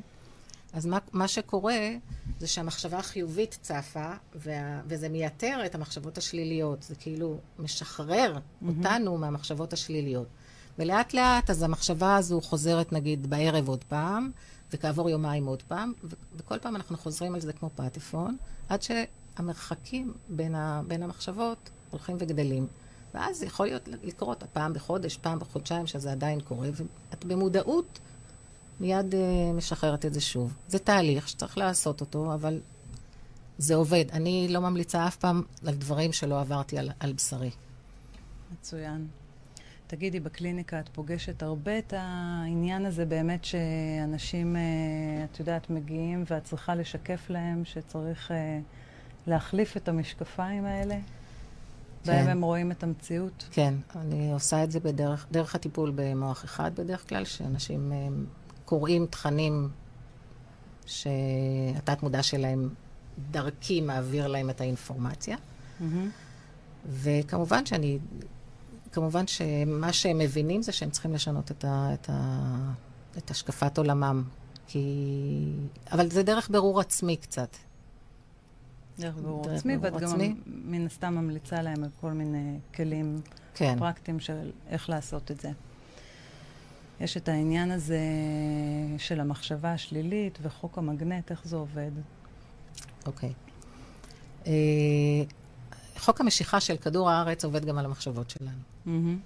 אז מה, מה שקורה זה שהמחשבה החיובית צפה, וה, וזה מייתר את המחשבות השליליות. זה כאילו משחרר אותנו מהמחשבות השליליות. ולאט לאט, אז המחשבה הזו חוזרת, נגיד, בערב עוד פעם, וכעבור יומיים עוד פעם, וכל פעם אנחנו חוזרים על זה כמו פטפון, עד שהמרחקים בין, ה, בין המחשבות הולכים וגדלים. ואז יכול להיות לקרות פעם בחודש, פעם בחודשיים, שזה עדיין קורה, ואת במודעות מיד uh, משחררת את זה שוב. זה תהליך שצריך לעשות אותו, אבל זה עובד. אני לא ממליצה אף פעם על דברים שלא עברתי על, על בשרי. מצוין. תגידי, בקליניקה את פוגשת הרבה את העניין הזה באמת שאנשים, אה, את יודעת, מגיעים ואת צריכה לשקף להם שצריך אה, להחליף את המשקפיים האלה? בהם הם רואים את המציאות? כן, אני עושה את זה בדרך דרך הטיפול במוח אחד בדרך כלל, שאנשים אה, קוראים תכנים שהתת מודע שלהם דרכי מעביר להם את האינפורמציה. מהמם. וכמובן שאני, כמובן שמה שהם מבינים זה שהם צריכים לשנות את, ה, את, ה, את השקפת עולמם. כי... אבל זה דרך ברור עצמי קצת. דרך בירור עצמי, ואת גם. מן הסתם ממליצה להם על כל מיני כלים כן. פרקטיים של איך לעשות את זה. יש את העניין הזה של המחשבה השלילית וחוק המגנט, איך זה עובד? אוקיי. אה, חוק המשיכה של כדור הארץ עובד גם על המחשבות שלנו. מהמם,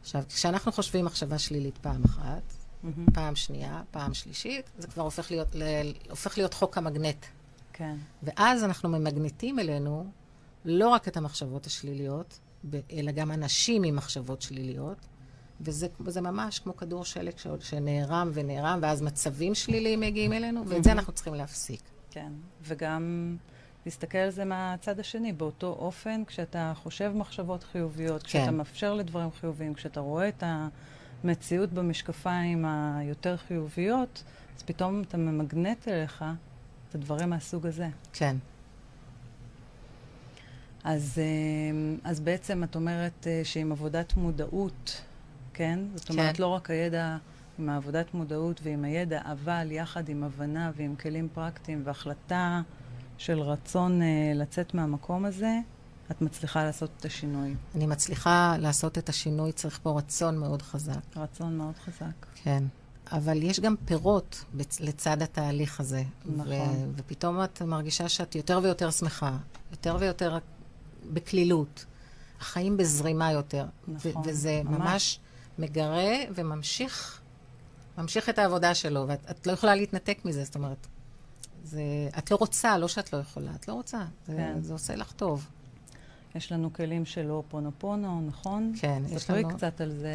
עכשיו, כשאנחנו חושבים מחשבה שלילית פעם אחת, מהמם, פעם שנייה, פעם שלישית, זה כבר הופך להיות, ל, הופך להיות חוק המגנט. כן. ואז אנחנו ממגנטים אלינו לא רק את המחשבות השליליות, אלא גם אנשים עם מחשבות שליליות, וזה וזה ממש כמו כדור שלג ש- שנערם ונערם, ואז מצבים שליליים מגיעים אלינו, ואת זה מהמם. אנחנו צריכים להפסיק. כן, וגם להסתכל על זה מהצד השני, באותו אופן, כשאתה חושב מחשבות חיוביות, כשאתה כן. מאפשר לדברים חיוביים, כשאתה רואה את המציאות במשקפיים היותר חיוביות, אז פתאום אתה ממגנט אליך את הדברים מהסוג הזה. כן. אז, אה, אז בעצם את אומרת אה, שעם עבודת מודעות, כן? זאת אומרת, כן. לא רק הידע, עם העבודת מודעות ועם הידע, אבל יחד עם הבנה ועם כלים פרקטיים והחלטה של רצון אה, לצאת מהמקום הזה, את מצליחה לעשות את השינוי. אני מצליחה לעשות את השינוי, צריך פה רצון מאוד חזק. רצון מאוד חזק. כן. אבל יש גם פירות בצ- לצד התהליך הזה. נכון. ו- ופתאום את מרגישה שאת יותר ויותר שמחה, יותר ויותר בקלילות. החיים בזרימה יותר. נכון, ו- וזה ממש. ממש מגרה וממשיך ממשיך את העבודה שלו, ואת את לא יכולה להתנתק מזה, זאת אומרת, זה, את לא רוצה, לא שאת לא יכולה, את לא רוצה. זה, כן. זה עושה לך טוב. יש לנו כלים של אופונופונו, נכון? כן, יש לנו- קצת על זה.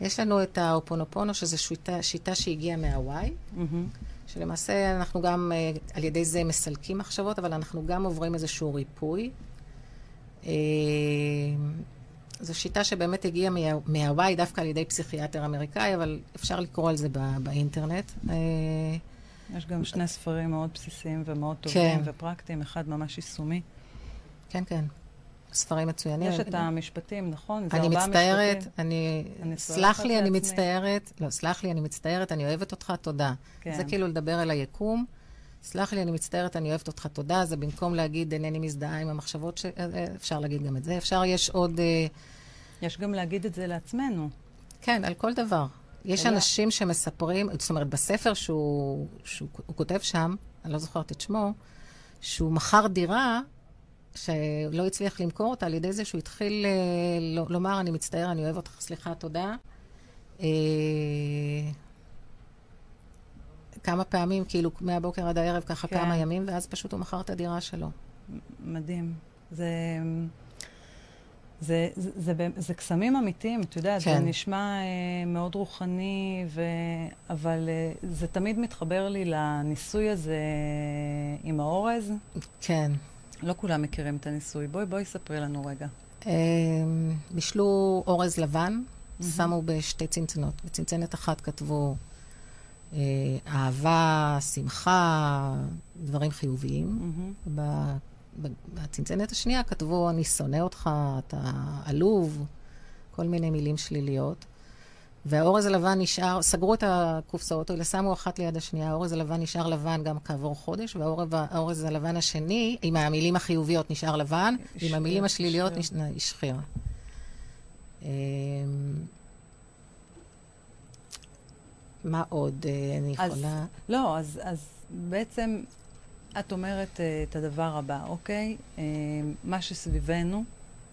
יש לנו את האופונופונו, שזו שיטה, שיטה שהגיעה מהוואי, מהמם. שלמעשה אנחנו גם אה, על ידי זה מסלקים מחשבות, אבל אנחנו גם עוברים איזשהו ריפוי. אה, זו שיטה שבאמת הגיעה מה- מהוואי דווקא על ידי פסיכיאטר אמריקאי, אבל אפשר לקרוא על זה בא, באינטרנט. יש גם שני ספרים מאוד בסיסיים ומאוד כן. טובים ופרקטיים, אחד ממש יישומי. כן, כן. ספרים מצוינים. יש את המשפטים, נכון? זה ארבעה מצטערת, משפטים. אני... אני סלח לי, אני. מצטערת. לא, סלח לי, אני מצטערת, אני אוהבת אותך, תודה. כן. זה כאילו לדבר אל היקום. סלח לי, אני מצטערת, אני אוהבת אותך, תודה. זה במקום להגיד, אינני מזדהה עם המחשבות ש... אה, אה, אפשר להגיד גם את זה. אפשר, יש עוד... אה, יש גם להגיד את זה לעצמנו. כן, על כל דבר. יש אלא- אנשים שמספרים, זאת אומרת, בספר שהוא, שהוא הוא כותב שם, אני לא זוכרת את שמו, שהוא מכר דירה שלא הצליח למכור אותה על ידי זה שהוא התחיל אה, ל- לומר, אני מצטער, אני אוהב אותך, סליחה, תודה. אה, כמה פעמים, כאילו, מהבוקר עד הערב, ככה כן. כמה ימים, ואז פשוט הוא מכר את הדירה שלו. מדהים. זה... זה, זה, זה, זה קסמים אמיתיים, את יודעת, כן. זה נשמע אה, מאוד רוחני, ו... אבל אה, זה תמיד מתחבר לי לניסוי הזה אה, עם האורז. כן. לא כולם מכירים את הניסוי. בואי, בואי ספרי לנו רגע. אה, בישלו אורז לבן, שמו בשתי צנצנות. בצנצנת אחת כתבו אה, אהבה, שמחה, דברים חיוביים. מהמם. בצנצנת השנייה כתבו, אני שונא אותך, אתה עלוב, כל מיני מילים שליליות. והאורז הלבן נשאר, סגרו את הקופסאות האלה, שמו אחת ליד השנייה, האורז הלבן נשאר לבן גם כעבור חודש, והאורז הלבן השני, עם המילים החיוביות נשאר לבן, ועם המילים השליליות השחיר. אמ, מה עוד אה, אני יכולה? לא, אז בעצם את אומרת אה, את הדבר הבא, אוקיי? אה, מה שסביבנו,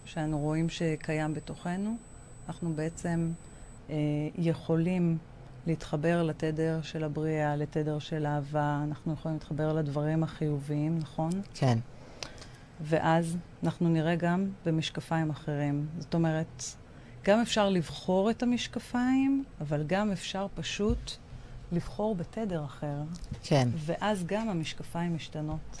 שאנו רואים שקיים בתוכנו, אנחנו בעצם אה, יכולים להתחבר לתדר של הבריאה, לתדר של אהבה, אנחנו יכולים להתחבר לדברים החיוביים, נכון? כן. ואז אנחנו נראה גם במשקפיים אחרים. זאת אומרת, גם אפשר לבחור את המשקפיים, אבל גם אפשר פשוט לבחור בתדר אחר. כן. ואז גם המשקפיים משתנות.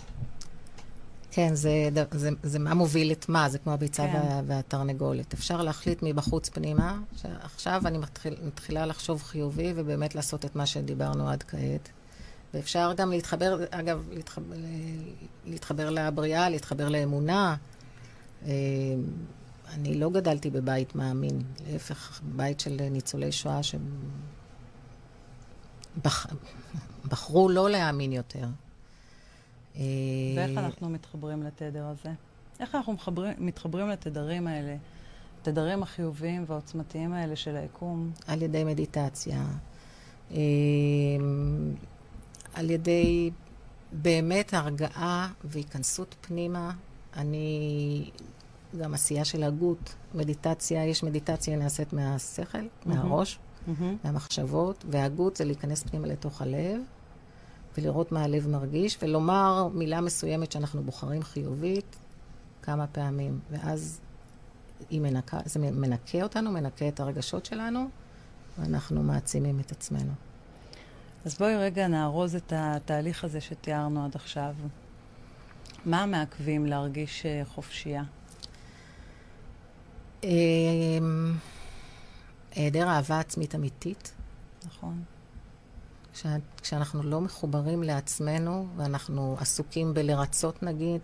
כן, זה, ד- זה, זה מה מוביל את מה, זה כמו הביצה כן. וה, והתרנגולת. אפשר להחליט מבחוץ פנימה, שעכשיו אני מתחיל, מתחילה לחשוב חיובי ובאמת לעשות את מה שדיברנו עד כעת. ואפשר גם להתחבר, אגב, להתחבר, להתחבר לבריאה, להתחבר לאמונה. אה, אני לא גדלתי בבית מאמין, להפך, בית של ניצולי שואה שבחרו לא להאמין יותר. אה, ואיך אנחנו מתחברים לתדר הזה? איך אנחנו מחברים, מתחברים לתדרים האלה, התדרים החיוביים והעוצמתיים האלה של היקום? על ידי מדיטציה, אה, על ידי באמת הרגעה והיכנסות פנימה. אני, גם עשייה של הגות, מדיטציה, יש מדיטציה נעשית מהשכל, מהראש, מהמם. מהמחשבות, והגות זה להיכנס פנימה לתוך הלב, ולראות מה הלב מרגיש, ולומר מילה מסוימת שאנחנו בוחרים חיובית כמה פעמים, ואז היא מנקה, זה מנקה אותנו, מנקה את הרגשות שלנו, ואנחנו מעצימים את עצמנו. אז בואי רגע נארוז את התהליך הזה שתיארנו עד עכשיו. מה מעכבים להרגיש אה, חופשייה? היעדר אהבה עצמית אמיתית, נכון? כשה- כשאנחנו לא מחוברים לעצמנו, ואנחנו עסוקים בלרצות נגיד,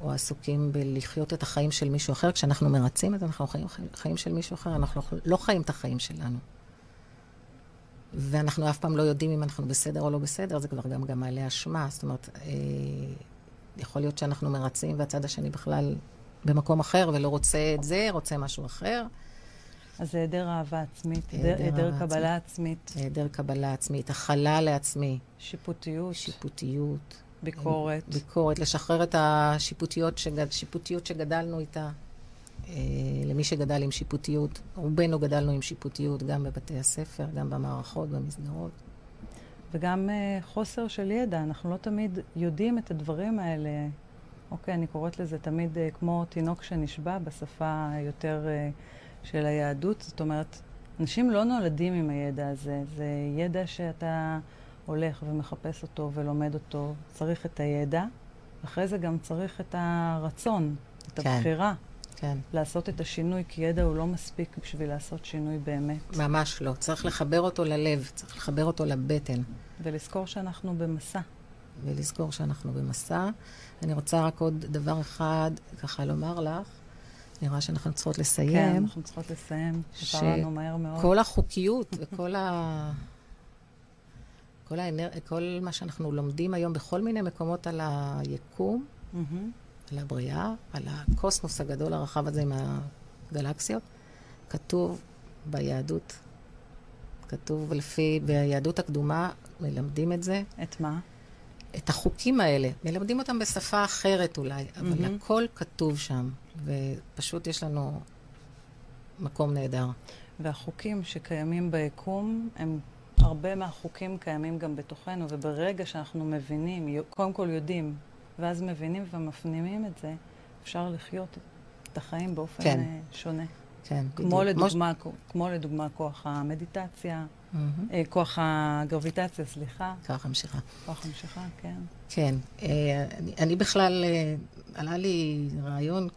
או עסוקים בלחיות את החיים של מישהו אחר. כשאנחנו מרצים את אנחנו חיים חיים של מישהו אחר, אנחנו לא חיים את החיים שלנו. ואנחנו אף פעם לא יודעים אם אנחנו בסדר או לא בסדר, זה כבר גם, גם מעלה אשמה. זאת אומרת, אה, יכול להיות שאנחנו מרצים והצד השני בכלל במקום אחר ולא רוצה את זה, רוצה משהו אחר. אז היעדר אהבה עצמית, היעדר קבלה עצמית. היעדר קבלה עצמית, הכלה לעצמי. שיפוטיות. שיפוטיות. ביקורת. ביקורת, לשחרר את השיפוטיות שגד, שגדלנו איתה. אה, למי שגדל עם שיפוטיות, רובנו גדלנו עם שיפוטיות גם בבתי הספר, גם במערכות, במסגרות. וגם אה, חוסר של ידע, אנחנו לא תמיד יודעים את הדברים האלה. אוקיי, אני קוראת לזה תמיד אה, כמו תינוק שנשבע בשפה יותר אה, של היהדות. זאת אומרת, אנשים לא נולדים עם הידע הזה, זה ידע שאתה הולך ומחפש אותו ולומד אותו. צריך את הידע, אחרי זה גם צריך את הרצון, את כן. הבחירה. כן. לעשות את השינוי, כי ידע הוא לא מספיק בשביל לעשות שינוי באמת. ממש לא. צריך לחבר אותו ללב, צריך לחבר אותו לבטן. ולזכור שאנחנו במסע. ולזכור שאנחנו במסע. אני רוצה רק עוד דבר אחד ככה לומר לך. אני רואה שאנחנו צריכות לסיים. כן, אנחנו צריכות לסיים. שפרענו מהר מאוד. כל החוקיות וכל ה... כל, האנר... כל מה שאנחנו לומדים היום בכל מיני מקומות על היקום, mm-hmm. על הבריאה, על הקוסמוס הגדול הרחב הזה עם הגלקסיות, כתוב ביהדות, כתוב לפי, ביהדות הקדומה מלמדים את זה. את מה? את החוקים האלה. מלמדים אותם בשפה אחרת אולי, אבל mm-hmm. הכל כתוב שם, ופשוט יש לנו מקום נהדר. והחוקים שקיימים ביקום, הם, הרבה מהחוקים קיימים גם בתוכנו, וברגע שאנחנו מבינים, קודם כל יודעים, ואז מבינים ומפנימים את זה, אפשר לחיות את החיים באופן כן. שונה. כן, כמו בדיוק. לדוגמה, כמו... כמו לדוגמה כוח המדיטציה, mm-hmm. כוח הגרביטציה, סליחה. כוח המשיכה. כוח המשיכה, כן. כן. אה, אני, אני בכלל, אה, עלה לי רעיון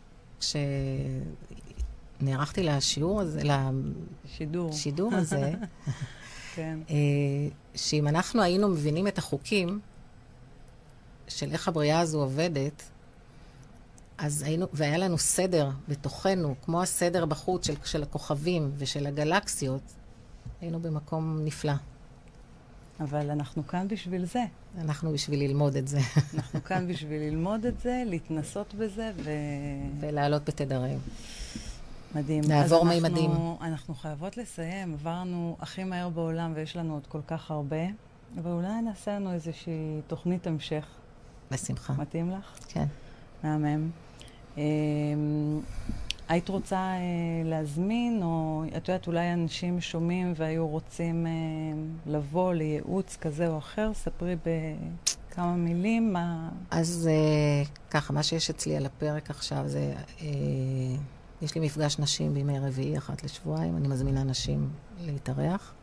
כשנערכתי לשיעור הזה, לשידור. שידור הזה, כן. שאם אנחנו היינו מבינים את החוקים של איך הבריאה הזו עובדת, אז היינו, והיה לנו סדר בתוכנו, כמו הסדר בחוץ של, של הכוכבים ושל הגלקסיות, היינו במקום נפלא. אבל אנחנו כאן בשביל זה. אנחנו בשביל ללמוד את זה. אנחנו כאן בשביל ללמוד את זה, להתנסות בזה ו... ולעלות בתדרים. מדהים. לעבור מימדים. אנחנו חייבות לסיים. עברנו הכי מהר בעולם ויש לנו עוד כל כך הרבה, אבל אולי נעשה לנו איזושהי תוכנית המשך. בשמחה. מתאים לך? כן. מהמם. אמ, היית רוצה אה, להזמין, או את יודעת, אולי אנשים שומעים והיו רוצים אה, לבוא לייעוץ כזה או אחר? ספרי בכמה מילים מה... אז אה, ככה, מה שיש אצלי על הפרק עכשיו זה, יש לי מפגש נשים בימי רביעי, אחת לשבועיים, אני מזמינה נשים להתארח.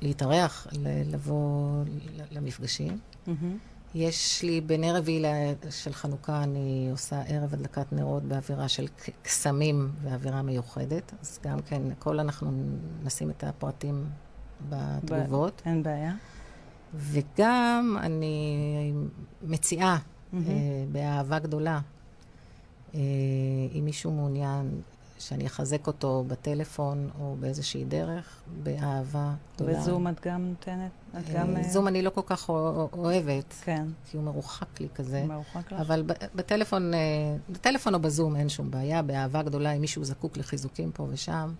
להתארח, לבוא למפגשים. Mm-hmm. יש לי, בנר רביעי של חנוכה אני עושה ערב הדלקת נרות באווירה של קסמים ואווירה מיוחדת. אז גם כן, הכל אנחנו נשים את הפרטים בתגובות. אין בעיה. וגם אני מציעה mm-hmm. אה, באהבה גדולה, אה, אם מישהו מעוניין שאני אחזק אותו בטלפון או באיזושהי דרך, באהבה גדולה. בזום את גם נותנת? את גם... אה, זום אני לא כל כך אוהבת. כן. כי הוא מרוחק לי כזה. מרוחק לך? אבל בטלפון, אה, בטלפון או בזום אין שום בעיה, באהבה גדולה, אם מישהו זקוק לחיזוקים פה ושם,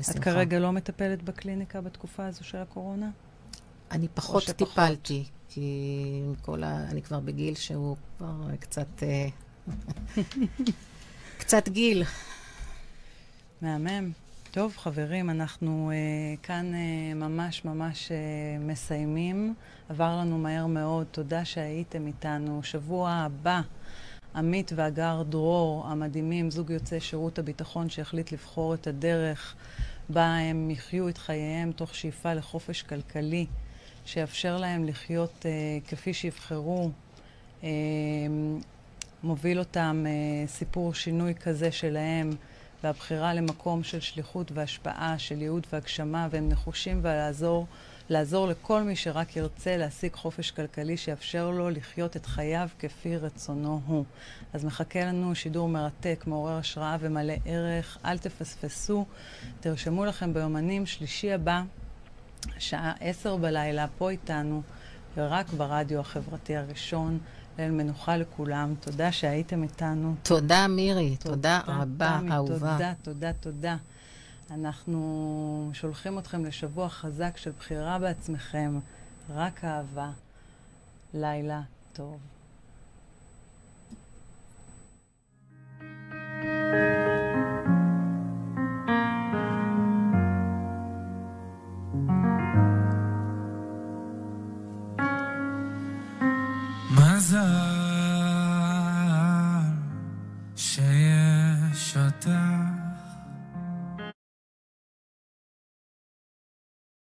בשמחה. את כרגע לא מטפלת בקליניקה בתקופה הזו של הקורונה? אני פחות טיפלתי, כי כל ה... אני כבר בגיל שהוא כבר קצת... אה, קצת גיל. מהמם. טוב, חברים, אנחנו uh, כאן uh, ממש ממש uh, מסיימים. עבר לנו מהר מאוד. תודה שהייתם איתנו. שבוע הבא, עמית והגר דרור המדהימים, זוג יוצאי שירות הביטחון שהחליט לבחור את הדרך בה הם יחיו את חייהם תוך שאיפה לחופש כלכלי, שיאפשר להם לחיות uh, כפי שיבחרו. Uh, מוביל אותם uh, סיפור שינוי כזה שלהם. והבחירה למקום של שליחות והשפעה, של ייעוד והגשמה, והם נחושים לעזור לעזור לכל מי שרק ירצה להשיג חופש כלכלי שיאפשר לו לחיות את חייו כפי רצונו הוא. אז מחכה לנו שידור מרתק, מעורר השראה ומלא ערך. אל תפספסו, תרשמו לכם ביומנים שלישי הבא, שעה עשר בלילה, פה איתנו, ורק ברדיו החברתי הראשון. ליל מנוחה לכולם. תודה שהייתם איתנו. תודה, מירי. תודה, תודה רבה, תמי, אהובה. תודה, תודה, תודה. אנחנו שולחים אתכם לשבוע חזק של בחירה בעצמכם, רק אהבה. לילה טוב. casa.